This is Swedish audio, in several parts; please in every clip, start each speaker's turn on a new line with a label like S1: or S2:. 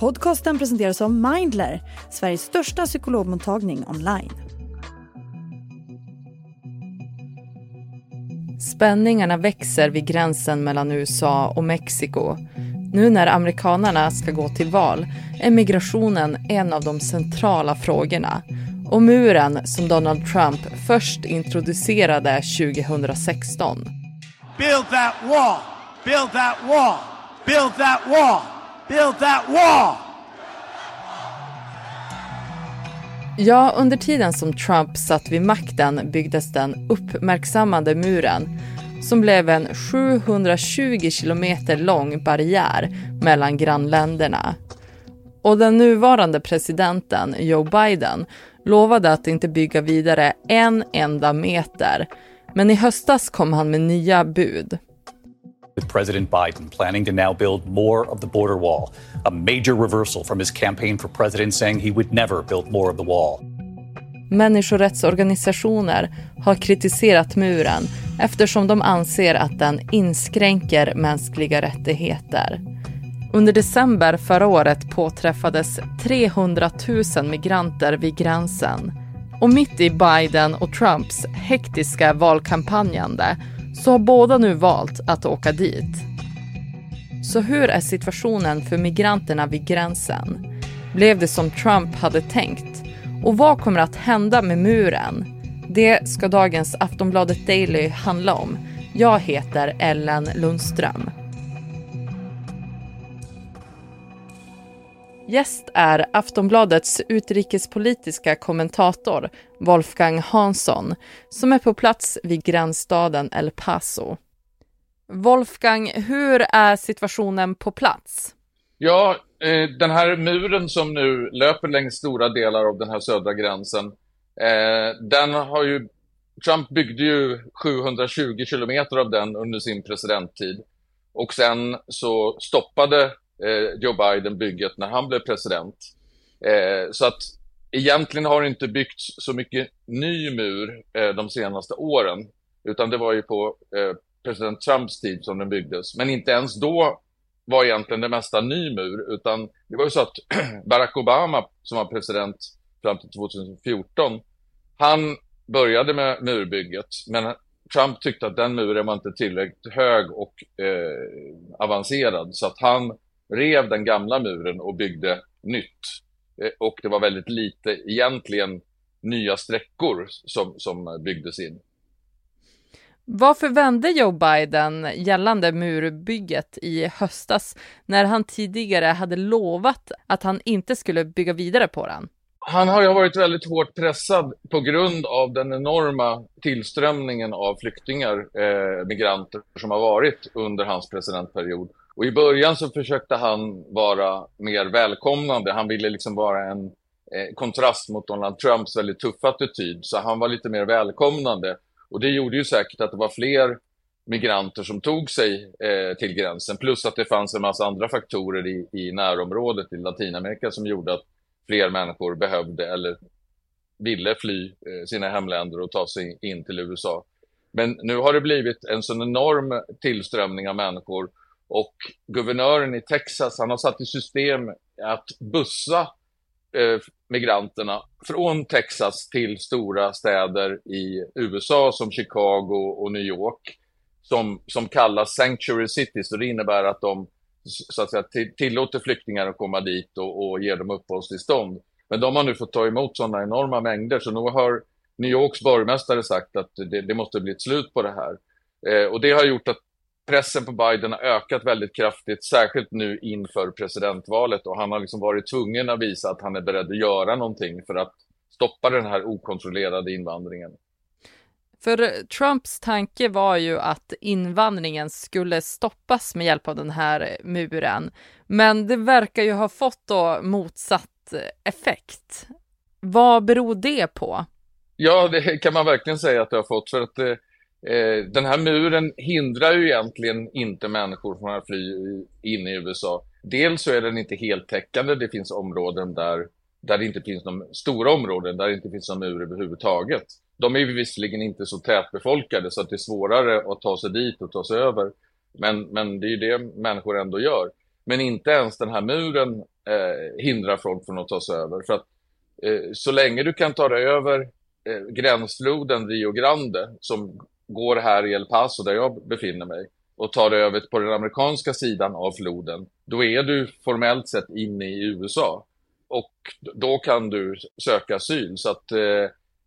S1: Podcasten presenteras av Mindler, Sveriges största psykologmottagning online.
S2: Spänningarna växer vid gränsen mellan USA och Mexiko. Nu när amerikanerna ska gå till val är migrationen en av de centrala frågorna. Och muren som Donald Trump först introducerade 2016.
S3: Build that wall! Build that wall! Build that wall! Build that wall!
S2: Ja, under tiden som Trump satt vid makten byggdes den uppmärksammade muren som blev en 720 kilometer lång barriär mellan grannländerna. Och den nuvarande presidenten, Joe Biden, lovade att inte bygga vidare en enda meter. Men i höstas kom han med nya bud
S4: with President Biden planning to now build more of the border wall, a major reversal from his campaign for president saying he would never build more of the wall.
S2: Människorättsorganisationer har kritiserat muren eftersom de anser att den inskränker mänskliga rättigheter. Under december förra året påträffades 300 000 migranter vid gränsen. Och mitt i Biden och Trumps hektiska valkampanjande så har båda nu valt att åka dit. Så hur är situationen för migranterna vid gränsen? Blev det som Trump hade tänkt? Och vad kommer att hända med muren? Det ska dagens Aftonbladet Daily handla om. Jag heter Ellen Lundström. Gäst är Aftonbladets utrikespolitiska kommentator Wolfgang Hansson som är på plats vid gränsstaden El Paso. Wolfgang, hur är situationen på plats?
S5: Ja, eh, den här muren som nu löper längs stora delar av den här södra gränsen, eh, den har ju, Trump byggde ju 720 kilometer av den under sin presidenttid. Och sen så stoppade Eh, Joe Biden bygget när han blev president. Eh, så att egentligen har det inte byggts så mycket ny mur eh, de senaste åren, utan det var ju på eh, president Trumps tid som den byggdes. Men inte ens då var egentligen det mesta ny mur, utan det var ju så att Barack Obama, som var president fram till 2014, han började med murbygget, men Trump tyckte att den muren var inte tillräckligt hög och eh, avancerad, så att han rev den gamla muren och byggde nytt. Eh, och det var väldigt lite egentligen nya sträckor som, som byggdes in.
S2: Varför vände Joe Biden gällande murbygget i höstas när han tidigare hade lovat att han inte skulle bygga vidare på den?
S5: Han har ju varit väldigt hårt pressad på grund av den enorma tillströmningen av flyktingar, eh, migranter, som har varit under hans presidentperiod. Och i början så försökte han vara mer välkomnande. Han ville liksom vara en eh, kontrast mot Donald Trumps väldigt tuffa attityd. Så han var lite mer välkomnande. Och det gjorde ju säkert att det var fler migranter som tog sig eh, till gränsen. Plus att det fanns en massa andra faktorer i, i närområdet i Latinamerika som gjorde att fler människor behövde eller ville fly eh, sina hemländer och ta sig in till USA. Men nu har det blivit en sån enorm tillströmning av människor och guvernören i Texas, han har satt i system att bussa eh, migranterna från Texas till stora städer i USA som Chicago och New York som, som kallas Sanctuary Cities. Och det innebär att de så att säga, tillåter flyktingar att komma dit och, och ger dem uppehållstillstånd. Men de har nu fått ta emot sådana enorma mängder så nu har New Yorks borgmästare sagt att det, det måste bli ett slut på det här. Eh, och det har gjort att pressen på Biden har ökat väldigt kraftigt, särskilt nu inför presidentvalet och han har liksom varit tvungen att visa att han är beredd att göra någonting för att stoppa den här okontrollerade invandringen.
S2: För Trumps tanke var ju att invandringen skulle stoppas med hjälp av den här muren. Men det verkar ju ha fått då motsatt effekt. Vad beror det på?
S5: Ja, det kan man verkligen säga att det har fått. För att eh, den här muren hindrar ju egentligen inte människor från att fly in i USA. Dels så är den inte heltäckande, det finns områden där, där det inte finns någon, stora områden där det inte finns någon mur överhuvudtaget. De är ju visserligen inte så tätbefolkade så att det är svårare att ta sig dit och ta sig över. Men, men det är ju det människor ändå gör. Men inte ens den här muren eh, hindrar folk från att ta sig över. För att eh, så länge du kan ta dig över eh, gränsfloden Rio Grande som går här i El Paso där jag befinner mig och tar dig över på den amerikanska sidan av floden, då är du formellt sett inne i USA. Och då kan du söka asyl. Så att, eh,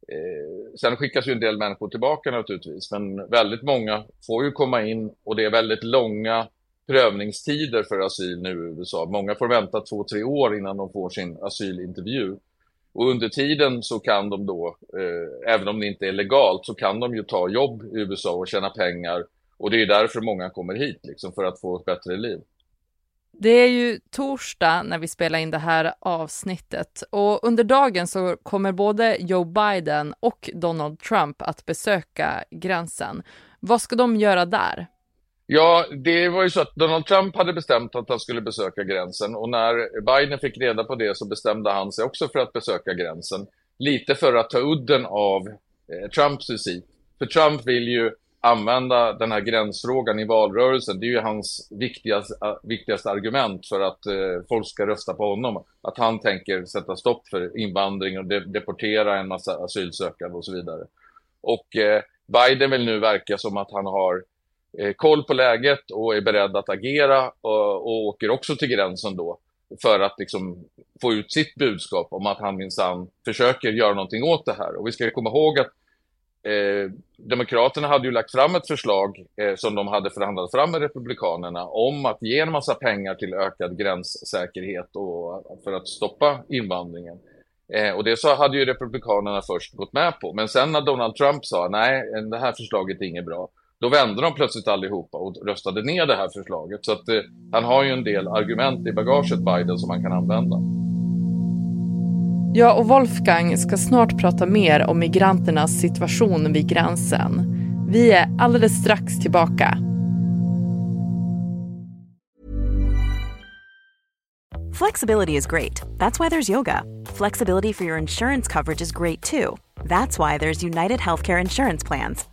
S5: eh, sen skickas ju en del människor tillbaka naturligtvis, men väldigt många får ju komma in och det är väldigt långa prövningstider för asyl nu i USA. Många får vänta två, tre år innan de får sin asylintervju. Och under tiden så kan de då, eh, även om det inte är legalt, så kan de ju ta jobb i USA och tjäna pengar. Och det är därför många kommer hit, liksom, för att få ett bättre liv.
S2: Det är ju torsdag när vi spelar in det här avsnittet och under dagen så kommer både Joe Biden och Donald Trump att besöka gränsen. Vad ska de göra där?
S5: Ja, det var ju så att Donald Trump hade bestämt att han skulle besöka gränsen och när Biden fick reda på det så bestämde han sig också för att besöka gränsen. Lite för att ta udden av eh, Trumps visit. För Trump vill ju använda den här gränsfrågan i valrörelsen. Det är ju hans viktigaste, eh, viktigaste argument för att eh, folk ska rösta på honom. Att han tänker sätta stopp för invandring och de deportera en massa asylsökande och så vidare. Och eh, Biden vill nu verka som att han har Eh, koll på läget och är beredd att agera och, och åker också till gränsen då för att liksom få ut sitt budskap om att han minsann försöker göra någonting åt det här. Och vi ska komma ihåg att Eh, Demokraterna hade ju lagt fram ett förslag eh, som de hade förhandlat fram med Republikanerna om att ge en massa pengar till ökad gränssäkerhet och för att stoppa invandringen. Eh, och det så hade ju Republikanerna först gått med på. Men sen när Donald Trump sa nej, det här förslaget är inget bra, då vände de plötsligt allihopa och röstade ner det här förslaget. Så att eh, han har ju en del argument i bagaget, Biden, som han kan använda.
S2: Jag och Wolfgang ska snart prata mer om migranternas situation vid gränsen. Vi är alldeles strax tillbaka.
S6: Flexibility is great. That's why there's yoga. Flexibility for your insurance coverage is great too. That's why there's United Healthcare Insurance Plans.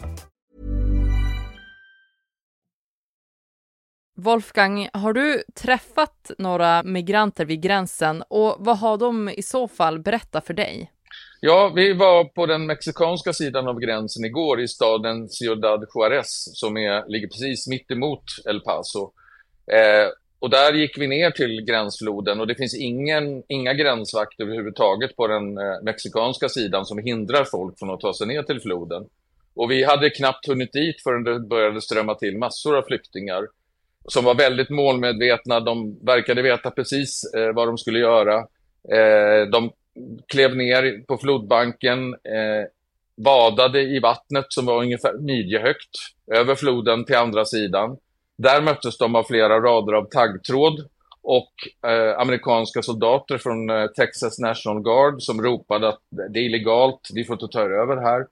S2: Wolfgang, har du träffat några migranter vid gränsen och vad har de i så fall berättat för dig?
S5: Ja, vi var på den mexikanska sidan av gränsen igår i staden Ciudad Juarez som är, ligger precis mitt emot El Paso. Eh, och där gick vi ner till gränsfloden och det finns ingen, inga gränsvakter överhuvudtaget på den eh, mexikanska sidan som hindrar folk från att ta sig ner till floden. Och vi hade knappt hunnit dit förrän det började strömma till massor av flyktingar som var väldigt målmedvetna. De verkade veta precis eh, vad de skulle göra. Eh, de klev ner på flodbanken, eh, badade i vattnet som var ungefär midjehögt över floden till andra sidan. Där möttes de av flera rader av taggtråd och eh, amerikanska soldater från eh, Texas National Guard som ropade att det är illegalt, vi får inte ta över här.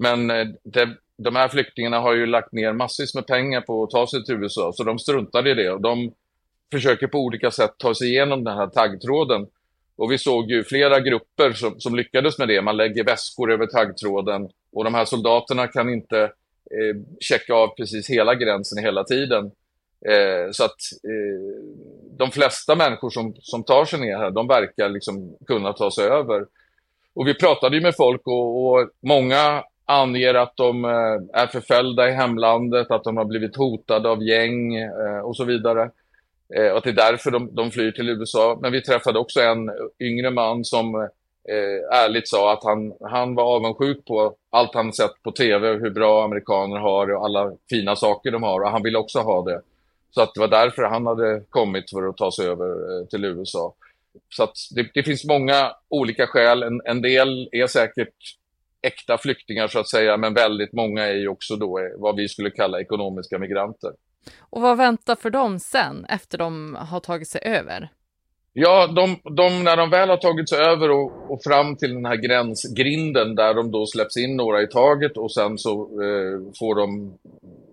S5: Men eh, det, de här flyktingarna har ju lagt ner massvis med pengar på att ta sig till USA, så de struntade i det. Och de försöker på olika sätt ta sig igenom den här taggtråden. Och vi såg ju flera grupper som, som lyckades med det. Man lägger väskor över taggtråden och de här soldaterna kan inte eh, checka av precis hela gränsen hela tiden. Eh, så att eh, de flesta människor som, som tar sig ner här, de verkar liksom kunna ta sig över. Och vi pratade ju med folk och, och många anger att de eh, är förföljda i hemlandet, att de har blivit hotade av gäng eh, och så vidare. Eh, och att det är därför de, de flyr till USA. Men vi träffade också en yngre man som ärligt sa att han, han var avundsjuk på allt han sett på tv, hur bra amerikaner har och alla fina saker de har och han ville också ha det. Så att det var därför han hade kommit för att ta sig över till USA. Så att det, det finns många olika skäl. En, en del är säkert äkta flyktingar så att säga, men väldigt många är ju också då eh, vad vi skulle kalla ekonomiska migranter.
S2: Och vad väntar för dem sen, efter de har tagit sig över?
S5: Ja, de, de, när de väl har tagit sig över och, och, fram till den här gränsgrinden där de då släpps in några i taget och sen så eh, får de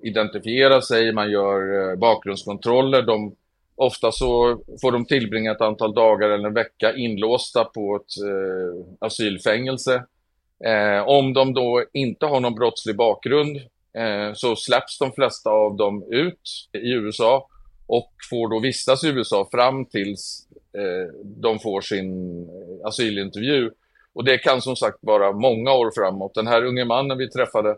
S5: identifiera sig, man gör eh, bakgrundskontroller. De, ofta så får de tillbringa ett antal dagar eller en vecka inlåsta på ett eh, asylfängelse. Eh, om de då inte har någon brottslig bakgrund eh, så släpps de flesta av dem ut i USA och får då vistas i USA fram tills eh, de får sin eh, asylintervju. Och det kan som sagt vara många år framåt. Den här unge mannen vi träffade,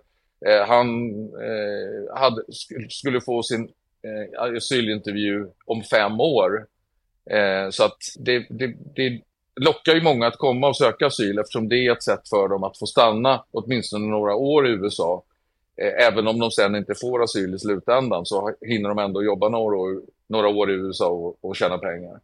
S5: eh, han eh, hade, skulle få sin eh, asylintervju om fem år. Eh, så att det, det, det lockar ju många att komma och söka asyl eftersom det är ett sätt för dem att få stanna åtminstone några år i USA. Eh, även om de sen inte får asyl i slutändan så hinner de ändå jobba några år, några år i USA och, och tjäna pengar.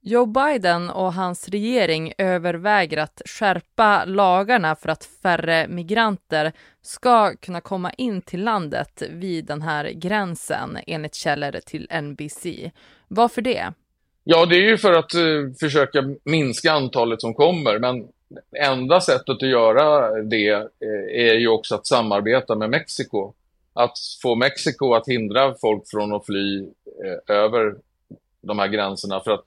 S2: Joe Biden och hans regering överväger att skärpa lagarna för att färre migranter ska kunna komma in till landet vid den här gränsen, enligt källor till NBC. Varför det?
S5: Ja, det är ju för att uh, försöka minska antalet som kommer, men enda sättet att göra det uh, är ju också att samarbeta med Mexiko. Att få Mexiko att hindra folk från att fly uh, över de här gränserna. För att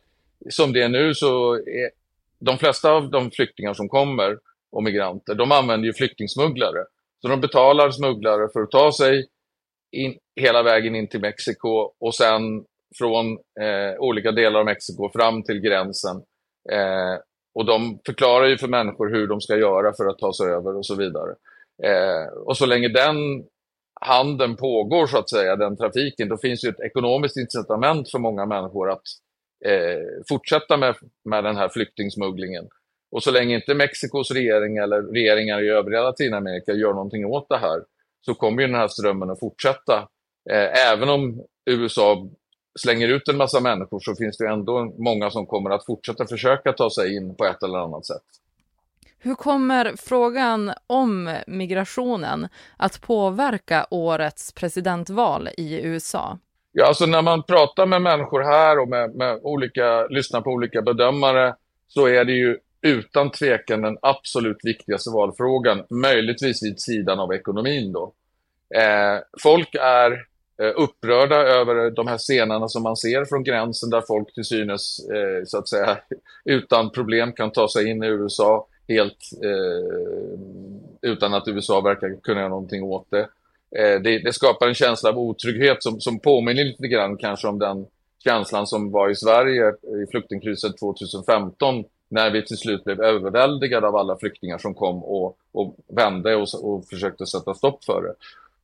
S5: som det är nu så är de flesta av de flyktingar som kommer och migranter, de använder ju flyktingsmugglare. Så de betalar smugglare för att ta sig in, hela vägen in till Mexiko och sen från eh, olika delar av Mexiko fram till gränsen. Eh, och de förklarar ju för människor hur de ska göra för att ta sig över och så vidare. Eh, och så länge den handeln pågår, så att säga, den trafiken, då finns ju ett ekonomiskt incitament för många människor att eh, fortsätta med, med den här flyktingsmugglingen. Och så länge inte Mexikos regering eller regeringar i övriga Latinamerika gör någonting åt det här så kommer ju den här strömmen att fortsätta. Eh, även om USA slänger ut en massa människor så finns det ändå många som kommer att fortsätta försöka ta sig in på ett eller annat sätt.
S2: Hur kommer frågan om migrationen att påverka årets presidentval i USA?
S5: Ja, alltså när man pratar med människor här och med, med olika, lyssnar på olika bedömare så är det ju utan tvekan den absolut viktigaste valfrågan, möjligtvis vid sidan av ekonomin då. Eh, folk är Eh, upprörda över de här scenerna som man ser från gränsen där folk till synes, eh, så att säga, utan problem kan ta sig in i USA helt eh, utan att USA verkar kunna göra någonting åt det. Eh, det, det, skapar en känsla av otrygghet som, som påminner lite grann kanske om den känslan som var i Sverige i flyktingkrisen 2015 när vi till slut blev överväldigade av alla flyktingar som kom och, och vände och, och försökte sätta stopp för det.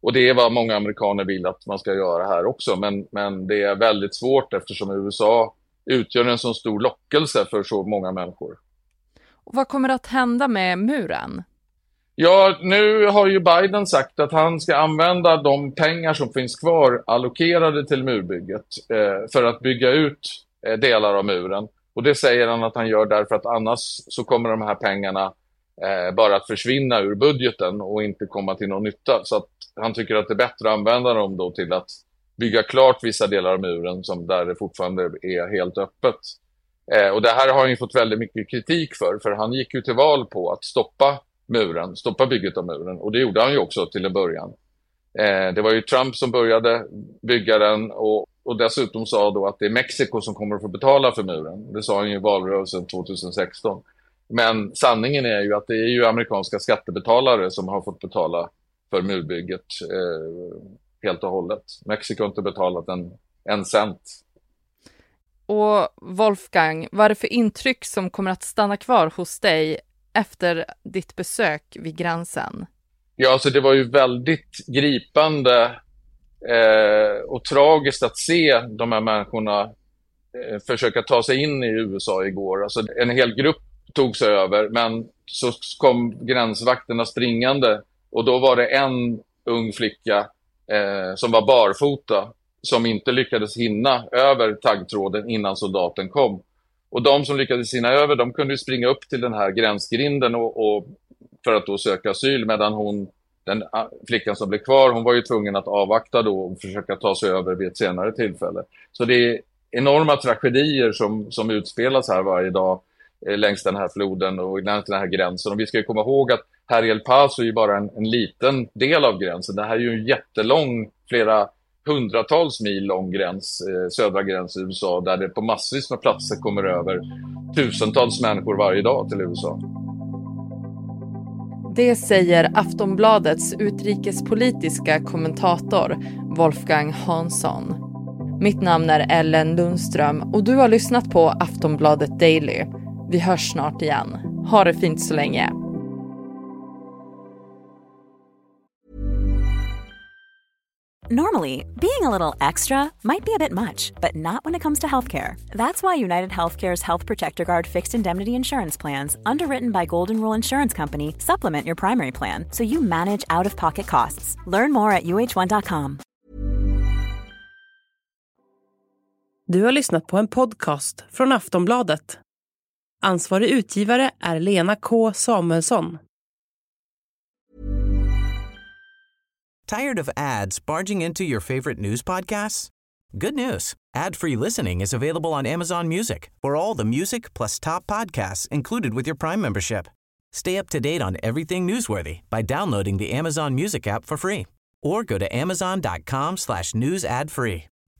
S5: Och det är vad många amerikaner vill att man ska göra här också, men, men det är väldigt svårt eftersom USA utgör en så stor lockelse för så många människor.
S2: Och vad kommer att hända med muren?
S5: Ja, nu har ju Biden sagt att han ska använda de pengar som finns kvar allokerade till murbygget eh, för att bygga ut eh, delar av muren. Och det säger han att han gör därför att annars så kommer de här pengarna eh, bara att försvinna ur budgeten och inte komma till någon nytta. Så att han tycker att det är bättre att använda dem då till att bygga klart vissa delar av muren som där det fortfarande är helt öppet. Eh, och det här har han ju fått väldigt mycket kritik för, för han gick ju till val på att stoppa muren, stoppa bygget av muren. Och det gjorde han ju också till en början. Eh, det var ju Trump som började bygga den och, och dessutom sa då att det är Mexiko som kommer att få betala för muren. Det sa han ju i valrörelsen 2016. Men sanningen är ju att det är ju amerikanska skattebetalare som har fått betala för murbygget eh, helt och hållet. Mexiko har inte betalat en, en cent.
S2: Och Wolfgang, vad är det för intryck som kommer att stanna kvar hos dig efter ditt besök vid gränsen?
S5: Ja, alltså det var ju väldigt gripande eh, och tragiskt att se de här människorna eh, försöka ta sig in i USA igår. Alltså en hel grupp tog sig över, men så kom gränsvakterna springande och då var det en ung flicka eh, som var barfota som inte lyckades hinna över taggtråden innan soldaten kom. Och de som lyckades hinna över, de kunde springa upp till den här gränsgrinden och, och för att då söka asyl, medan hon, den ah, flickan som blev kvar, hon var ju tvungen att avvakta då och försöka ta sig över vid ett senare tillfälle. Så det är enorma tragedier som, som utspelas här varje dag Eh, längs den här floden och längs den här gränsen. Och vi ska komma ihåg att här i El Paso är ju bara en, en liten del av gränsen. Det här är ju en jättelång, flera hundratals mil lång gräns, eh, södra gräns i USA, där det på massvis med platser kommer över tusentals människor varje dag till USA.
S2: Det säger Aftonbladets utrikespolitiska kommentator Wolfgang Hansson. Mitt namn är Ellen Lundström och du har lyssnat på Aftonbladet Daily. Vi hörs snart igen. Ha det fint så länge.
S6: Normally, being a little extra might be a bit much, but not when it comes to healthcare. That's why United Healthcare's Health Protector Guard fixed indemnity insurance plans, underwritten by Golden Rule Insurance Company, supplement your primary plan so you manage out of pocket costs. Learn more at uh1.com.
S7: Du har lyssnat på en podcast från Aftonbladet. Ansvarig utgivare är Lena K Samuelsson.
S8: Tired of ads barging into your favorite news podcasts? Good news. Ad-free listening is available on Amazon Music. For all the music plus top podcasts included with your Prime membership. Stay up to date on everything newsworthy by downloading the Amazon Music app for free or go to amazon.com slash news ad free.